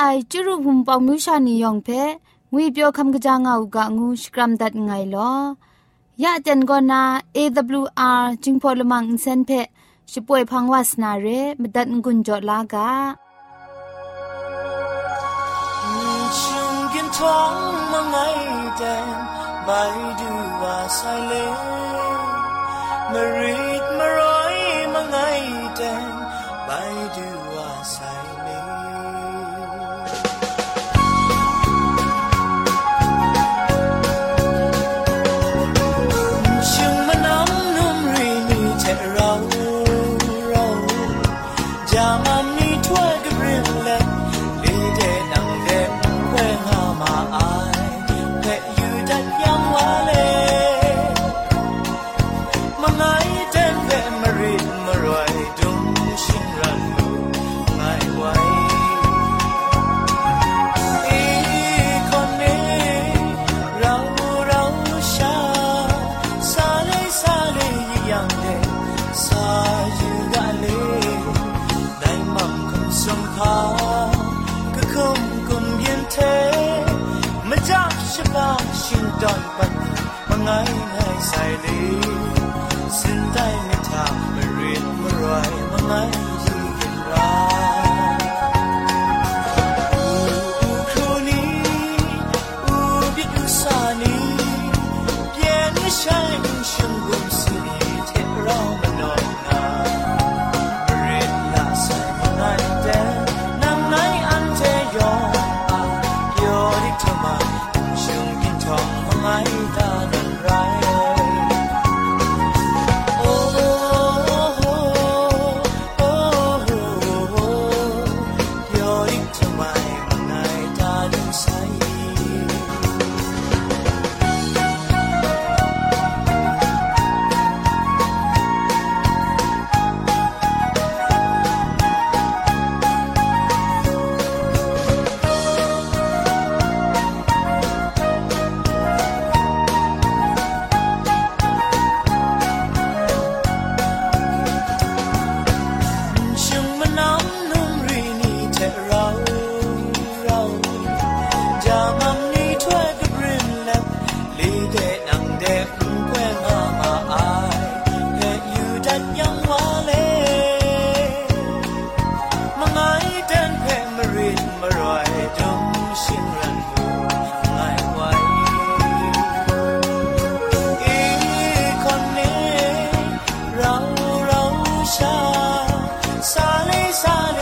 ไอจุรุภุมปองมิวชานียองเพงุยเปียวคำกะจางเอากะงูสกรัมดัดไงลอยะเจนกอนา AWR จิงพอลมังอินเซนเพช่วยพังวาสนาเรมดัดงุนจอลากะท้องมาไงแต่ไปดูว่าสายเลมารีดมาร้อยมาไงแต่ Bye. sun.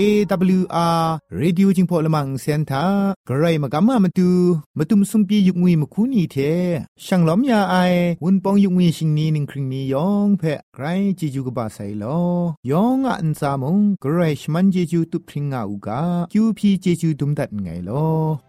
AWR Radio จิงพอลมังเซ็นเตอร์ไกรมากามามาดูมาตุมซุมปียุกงุยมคุนีเทช่างล้อมยาไอวุนปองยุกงุยชิงนี้นิงคริงนี้ยองแพะไกรจิจูกบาไซลอยองอันซามงไกรชมันจิจูตุพริงอาอูกาคิวพีจิจูตุมดัดไงลอ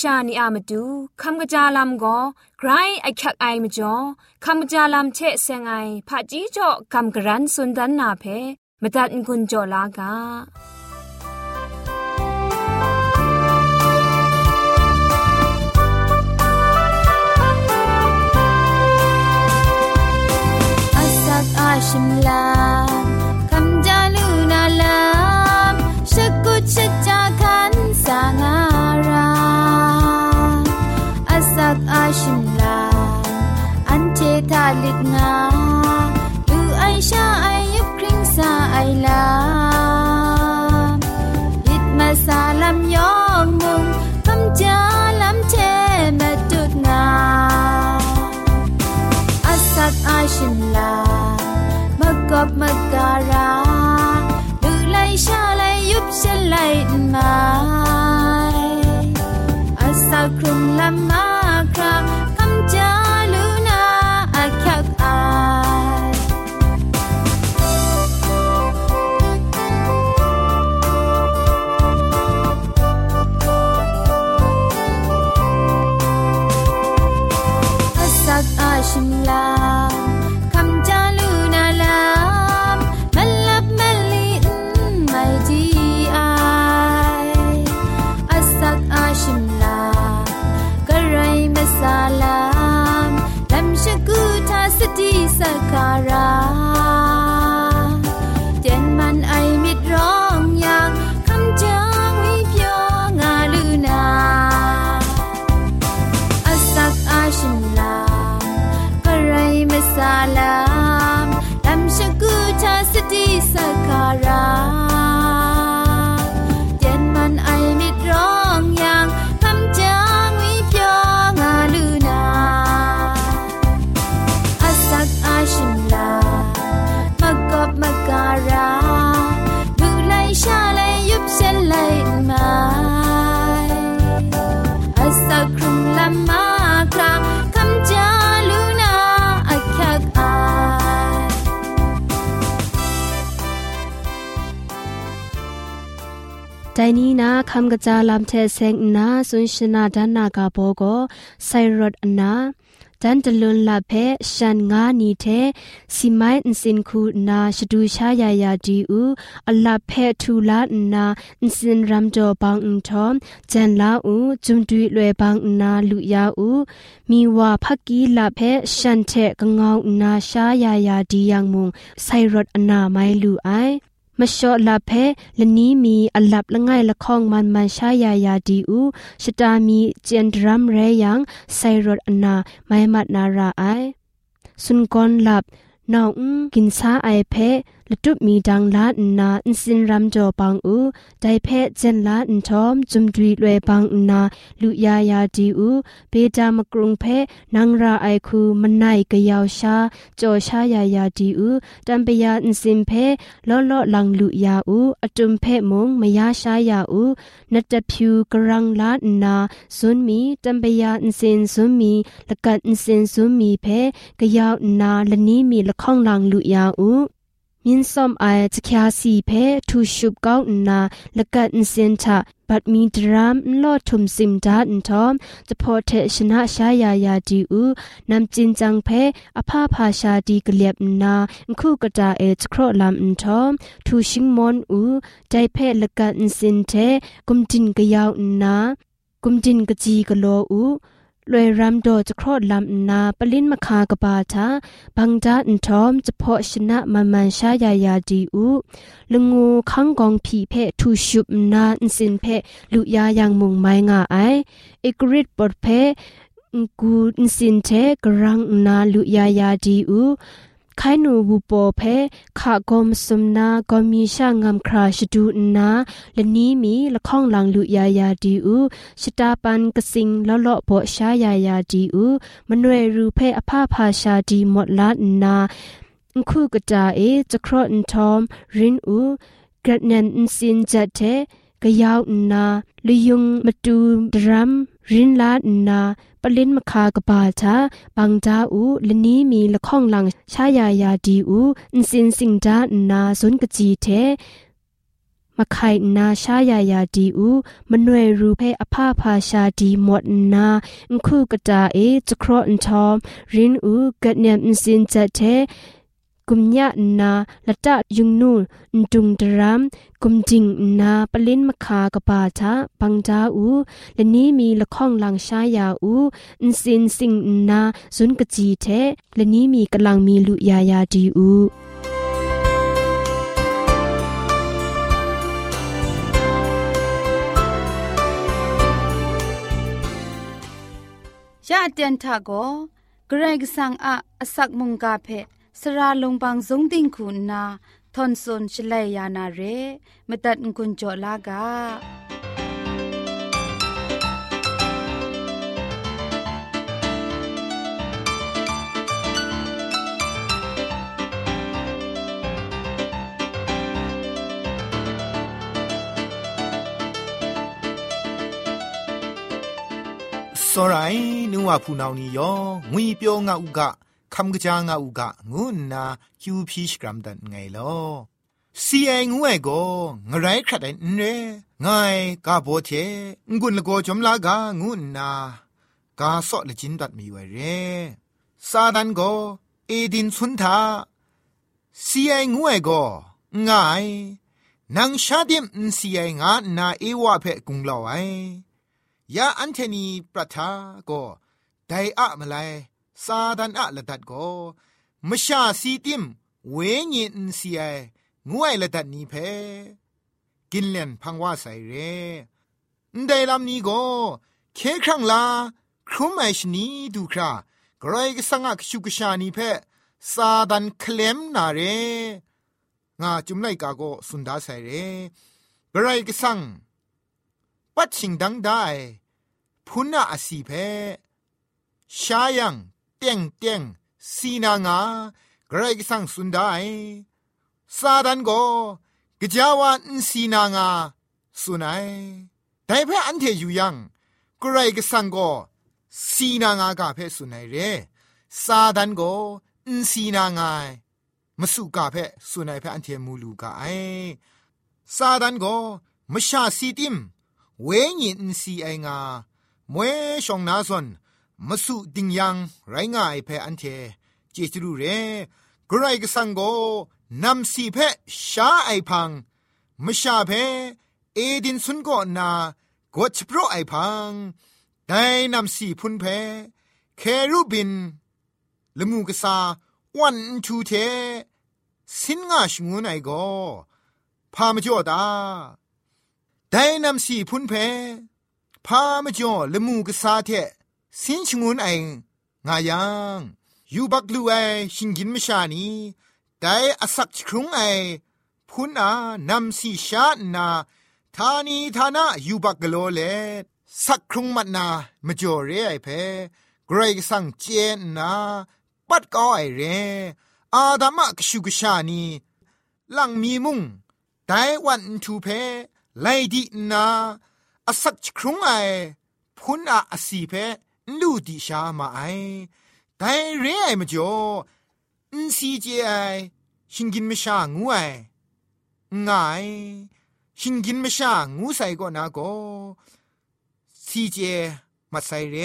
ชานีอามาดูคำกระจาลำก็ไกรไอคักไอมาจ่อคำกระจาลำเชะเซงไอผาจีจ่อคำกระรันสุนดันนาเพมาตัดกุญจ่อลากาอาชิมลา สักครุ นี้นะคำกระจาลำเทเซงนาสุนชนาดานากาโบโกไซรดอนาจันตะลุนลาเพชันงานีเทစီမိုင်းအစင်ခုနာရှဒူရှာယာယာဒီဦးအလဖဲထူလာနာအစင်ရမ်ဂျောဘောင်အန်ထ ோம் ဂျန်လာဦးဂျုံတွီလွယ်ဘောင်နာလူယာဦးမီဝါဖကီလာဖဲရှန်တဲ့ကငေါနာရှာယာယာဒီယံမုံဆိုင်ရတ်အနာမိုင်လူအိုင် มชอลาเพละนี้มีอัลับละง่ายละคองมันมันชายายาดีอูชะตามีเจนดรัมเรยังไซรดอนาไม่มัดนาราไอสุนกอนลับนองกินซาไอเพ လတုမီဒန်းလာနာအင်စင်ရမ်ဂျောပန်းဦးဒိုင်ဖဲဂျန်လာအန်ထ ோம் ဂျုံဒွီလွယ်ပန်းနာလူယာယာဒီဦးဘေတာမကရုံဖဲနန်ရာအိုက်ခုမနိုင်ကယောက်ရှာကြော်ရှာယာယာဒီဦးတံပယာအင်စင်ဖဲလောလောလန်လူယာဦးအတုံဖဲမုံမယာရှာယာဦးနတ်တဖြူကရန်လာနာဇွန်မီတံပယာအင်စင်ဇွန်မီလကန်အင်စင်ဇွန်မီဖဲကယောက်နာလနီမီလခေါန်လန်လူယာဦး มินซอมไอจะคยาสีเพทูชุบก้าวนาละกัดอินเซนทะบัดมีดรามลอดทุมซิมดาอินทอมจะพอเทชนะชายายาดีอูนำจินจังเพอภาพาชาดีกเลียบนาคู่กระดาเอจครอลำอินทอมทูชิงมอนอูใจเพละกัดอินเซนเทกุมจินกะยาวนากุมจินกะจีกะโลอู ลวยรำโดจะครอดลำนาปลินมะคากบาทาบังจาอันทอมจะพอชนะมันมันชายายาดีอูลงูขังกองผีเพทูชุบนาอินสินเพลุยายังมุงไม้งาไอเอกริดปดเพกูอินสินเทกรังนาลุยายาดีอู ไขนูบูโปเพขากอมสมนากอมีช่างงามคราชดูนาและนี้มีละข้องหลังลุยายาดีอูชตาปันกสิงละเลาะโบชายายาดีอูมนเวรูเพอภาพาชาดีหมดละนาคู่กระจาเอจะครอนทอมรินอูกระนันอินสินจัดเทกะยาวนาลยุงมาตูดรัม รินลานาปลินมคากบาชาบังจาอูลนี้มีละข้องหลังชายายาดีอูอินสินสิงจานาสนกจีเทมะไข่นาชายายาดีอูมนเวรูเพอภาพาชาดีหมดนาอันคู่กระจาเอจ กุมยะนาละตะยุงนูนดุงดรามกุมจิงนาปลินมคากบาทาปังจาอูและนี้มีละข้องหลังชายาอูอินสินสิงนาซุนกจีเทและนี้มีกำลังมีลุยายาดีอูยะเตียนทาโกเกรกสังอะอสักมุงกาเพ สระลงบางสงติงคุณนาทอนซนชลัยยานาเรมตัดกุญจลากา စောရိုင်းနူဝဖူနောင်နီယောငွေပြောငါဥက คำกระจางอูกะงูนาคิวพีชกรัมดันไงลอซีไองูไอโกงไรขัดไอนเรงไากาโบเทงุนละโกจมลากางูนากาสอละจินดัดมีไวเรซาดันโกเอดินสุนทาซีไองูไอโกงไายนังชาดิมซีไองานาเอวะเพกุงลอไอยาอันเทนีปรัทาโกไดอะมาไล ซาดันอะละดัดโกมชาซีติมเวญินซีไองวยละดัดนี้เพกินเล่นพังว่าใส่เรได้ลำนี้ก็เคครั้งลาครุมไอชนีดูครากรายกสังอักชุกชานีเพซาดันเคลมนาเรงาจุมไลกาโกสุนดาใส่เรกรายกสังปัดชิงดังได้พุนาอสีเพชายัง เตียงเตียงสีนางากรกสังสุนได้ซาดันโกกจาวานสีนางาสุนัยแต่เพ่อันเทอยู่ยังกรกสังโกสีนางากาเพสุนัยเรซาดันโกอินสีนางายมสุกาเพสุนัยเพ่อันเทมูลูกาไอซาดันโกมชาสีติมเวญินสีไองามวยชองนาซอน มสุดิงยังไรง่ายเพออันเทเจจรูเรกรกสังโกนำสีเพชาไอพังมชาเพเอดินสุนโกนากดโปรไอพังได้นำสีพุนเพเครูบินละมูกษาวันทูเท สินงาชงูไอโกพามจ่อตาได้นำสีพุนเพพามจ่อละมูกษาเท สินชงุนไองายังยูบักลูไอชิงกินมชานีแต่อสักครุงไอพุนอานำสีชานาทานีทานะยูบักกโลเลสักครุงมันนามจ่อเรไอเพเกรกสังเจนนาปัดก้อไอเร อาดามะกชุกชานีลังมีมุงแต่วันทูเพไลดีนาอสักครุงไอพุนอาอสีเพ ลูดิชามาไอแต่เรื่องไอมจ่ออินซีเจไอชิงกินไม่ช่างูไอง่ายชิงกินไม่ช่างูใส่ก็นาโกซีเจมาใส่เร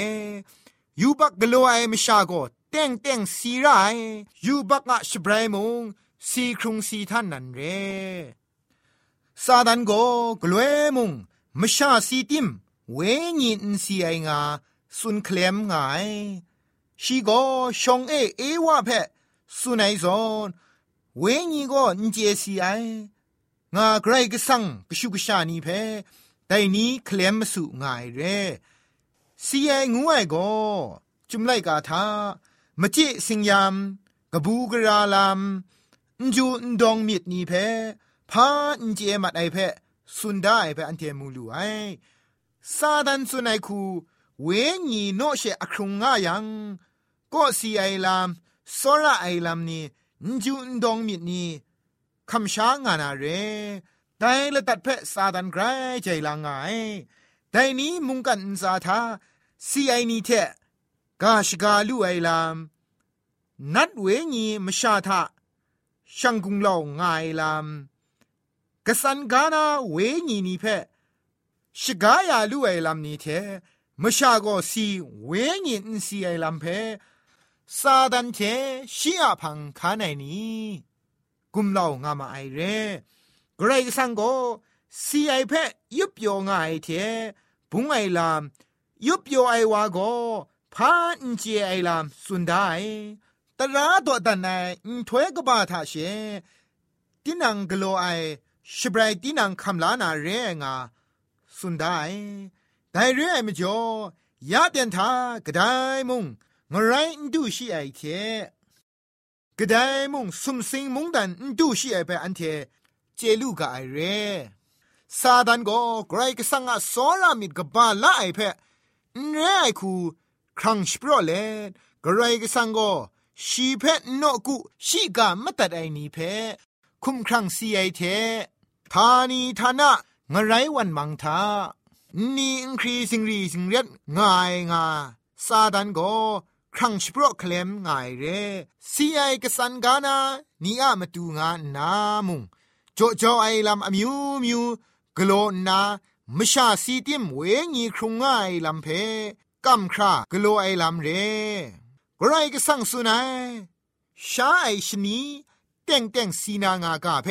ยูบักกลัวไอไม่ช่าก็เต้งเต้งซีไรยูบักอะชบรายมงซีครุงซีท่านนั่นเรซาดันโกกลัวมงมชาซีติมเวญินซีไองา สุนเคลมไงชีโกชงเอเอวะเพสุนัยซอนเวญีก็นเจซีไองาไกรก็สังกชุกชานีเพแต่นี้เคลมสุงายเรซีไองูไอก็จุมไลกาทามจิสิงยามกบูกราลามจูนดองมิดนีเพพาอินเจมัดไอเพสุนได้เพอันเทมูลูไอซาดันสุนัยคู เวญีโนเชอครุงงายังก็สีไอลามสระไอลามนี่จูนดองมิดนี่คำช้างานาเรแต่ละตัดเพะซาดันไกรใจลางไงแต่นี้มุงกันซาทาสีไอนี่เทกาชกาลูไอลามนัดเวญีมชาทาช่างกุงเล่าง่ายลามกสันกานาเวญีนี่เพะชกายาลูไอลามนี่เท มชาโกสีเวญินสีไอลัมเพซาดันเทชีอาพังคาไนนี้กุมเล่างามาไอเรเกรกสังโกสีไอเพยุบโยงไอเทบุงไอลามยุบโยไอวาโกพาอินเจไอลามสุนได้ตราตัวตันไออินถวยกบาทาเชตินังกโลไอชบรายตินังคำลานาเรงาสุนได้ แต่เรื่องไอ้มจ่อยาเดียนทากระไดมุงงไรดูชีไอเทกระไดมุงสุมสิงมุงดันดูชีไอไปอันเทเจลูกไอเรซาดันก็ไกรกสังอาสอรามิดกบาละไอเพนเรไอคูครั้งสปรเลกไรกสังก็ชีเพนโนกุชีกามตัดไอนีเพคุมครั้งซีไอเททานีทานะงไรวันมังทา นี่อิงครีสิงรีสิงเรียดง่ายงาซาดันโกครั้งชโปรเคลมง่ายเรซีไอกสันกานานี่อะมาตูงานามุงโจโจไอลำอมิวมิวกโลนามชาสีติมเวงีครุงง่ายลำเพกัมครากโลไอลำเรกรก็สั่งสุนัยชาไอชนีเต่งเต่งสีนางากาเพ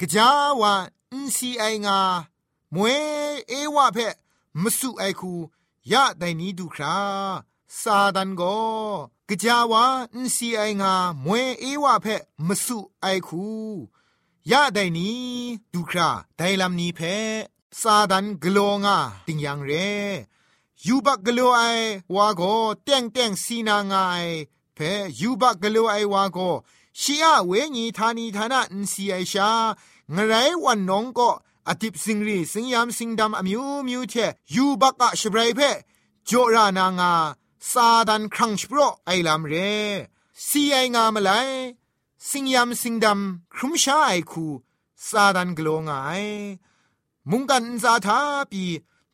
กจาวาอินซีไองา มวยเอวะเพมสุไอคูยะไดนี้ดูคราซาดันโกกจาวาอินซีไองามวยเอวะเพมสุไอคูยะไดนี้ดูคราไดลำนี้เพซาดันกโลงาติงยังเรยูบักกโลไอวาโกเต่งเต่งสีนางายเพยูบักกโลไอวาโกชียเวญีทานีทานะอินซีไอชางไรวันน้องก็ อติปสิงรีสิงยามสิงดำอมิวมิวเทยูบักอะชบรายเพโจรานางาซาดันครังชโปรไอลามเรซีไองามไลสิงยามสิงดำครุมชาไอคูซาดันกลงไอมุงกันซาทาปี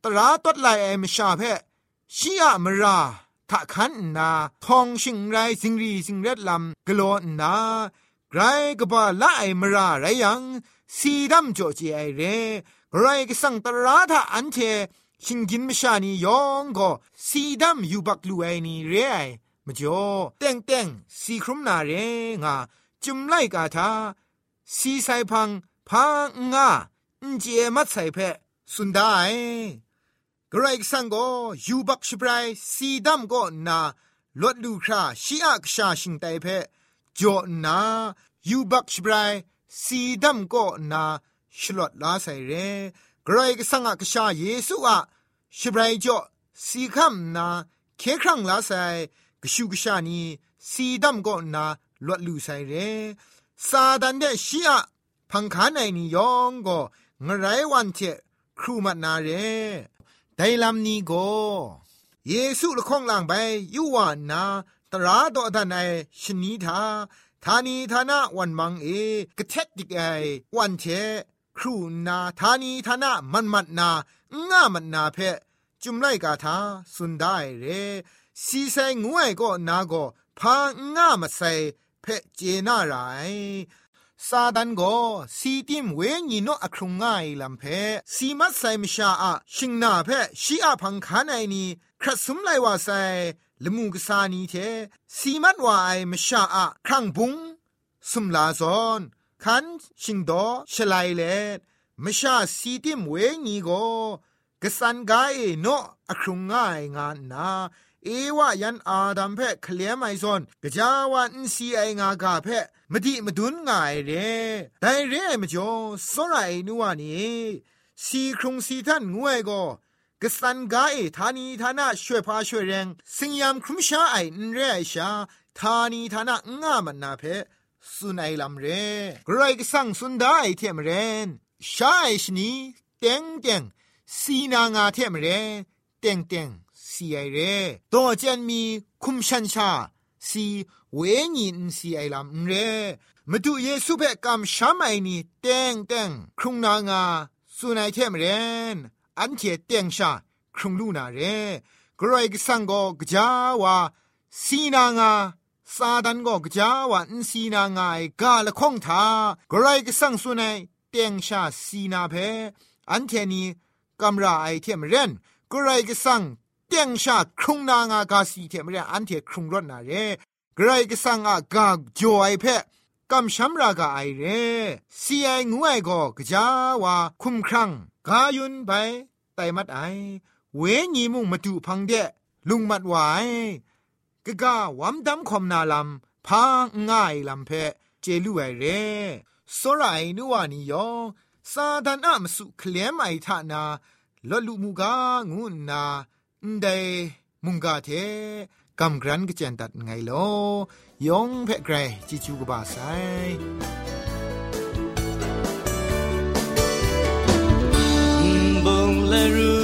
ตราตดไลไอมชาเพชียมราถ้าขันนาทองชิงไรสิงรีสิงเร็ดลำกลอนนาไกรกบาละไอมราไรยัง สีดำโจจีไอเร่ไรก็สังตราถ้าอันเทชิงกินมชานียองก็สีดำอยู่บักลูไอนี่เร่ไอมจ่อเต็งเต็งสีครุมนาเรงาจุมไลกาทาสีไซพังพังงาเจมัดใส่เพสุนได้กรกสังก็ยูบักชบรายสีดำก็นาลดลูคราชีอักชาชิงไตเพจอนายูบักชบราย สีดำก็นาชลดลาใส่เรกรก็สังกชาเยซูอะชบรายจอสีคำนาเคครั้งลาใส่กชูกชานีสีดำก็นาลดลูใส่เรซาดันเดชีอะพังคาในนิยองก็งไรวันเทครูมานาเรไดลัมนีโกเยซูละข้องล่างไปยูวานาตราดอดันไอชนีทา ทานีทานะวันมังเอกระเทดดิกไอวันเทครูนาทานีทานะมันมัดนาง่ามันนาเพจุมไลกาทาสุนได้เรสีใสงวยก็นาก็พาง่ามาใส่เพเจนาไรซาดันโกสีติมเวญีโนอครุงง่ายลำเพสีมัดไซมชาอะชิงนาเพชีอาพังคานไอนีครัสุมไลว่าไซ ละมูกสานีเทสีมัดว่าไอมชาอะครั้งบุงสุมลาซอนคันชิงโดชลายเลมชาสีติมเวญีโกกสันกายโนอครุงง่ายงานนาเอวะยันอาดัมเพเคลียไมซอนกะจาวันซีไองากาเพมดิมดุนง่ายเรไดเรมจ่อสไรนัวนี่สีครุงสีท่านงวยก็ กสันกาเอทานีทานะช่วยพาช่วยแรงสิงยามครุมชาไอนเรไอชาทานีทานะง่ามันนาเพสุนัยลำเรกรก็สั่งสุนได้เทมเรนชาไอชนีเต็งเต็งสีนางาเทมเรเต็งเต็งสีไอเรตัวเจนมีคุมชันชาสีเวญินสีไอลำเรมาดูเยซูเบกำช้ำไอนี่เต็งเต็งครุงนางาสุนัยเทมเรน อันเทเต็งชาครุงลูนาเรกรอยกสังโกกจาวาสีนางาซาดันก็กจาวาอันสีนางายกาละคงทากรายกสังสุนัยเตียงชาสีนาเพอันเทนีกำราไอเทมเรนกรายกสังเตียงชาครุงนางากาสีเทมเรนอันเทครุงรถนาเรกรายกสังอากาจอยเพกำช้ำรากาไอเรสีไองวยก็กจาวาคุมครัง กายุนไปไตมัดไอเวญีมุ่งมาดูพังเดลุงมัดไหวกะกาวัมดำคอมนาลำพางง่ายลำเพเจลู่ไอเรสรายนัวนิยองซาดานอะมสุเคลมไอทานาลอลุมูกางุนนาเดมุงกาเทกำกรันกเจนตัดไงลอยองเพะไกรจิจูกบาไซ 梦来如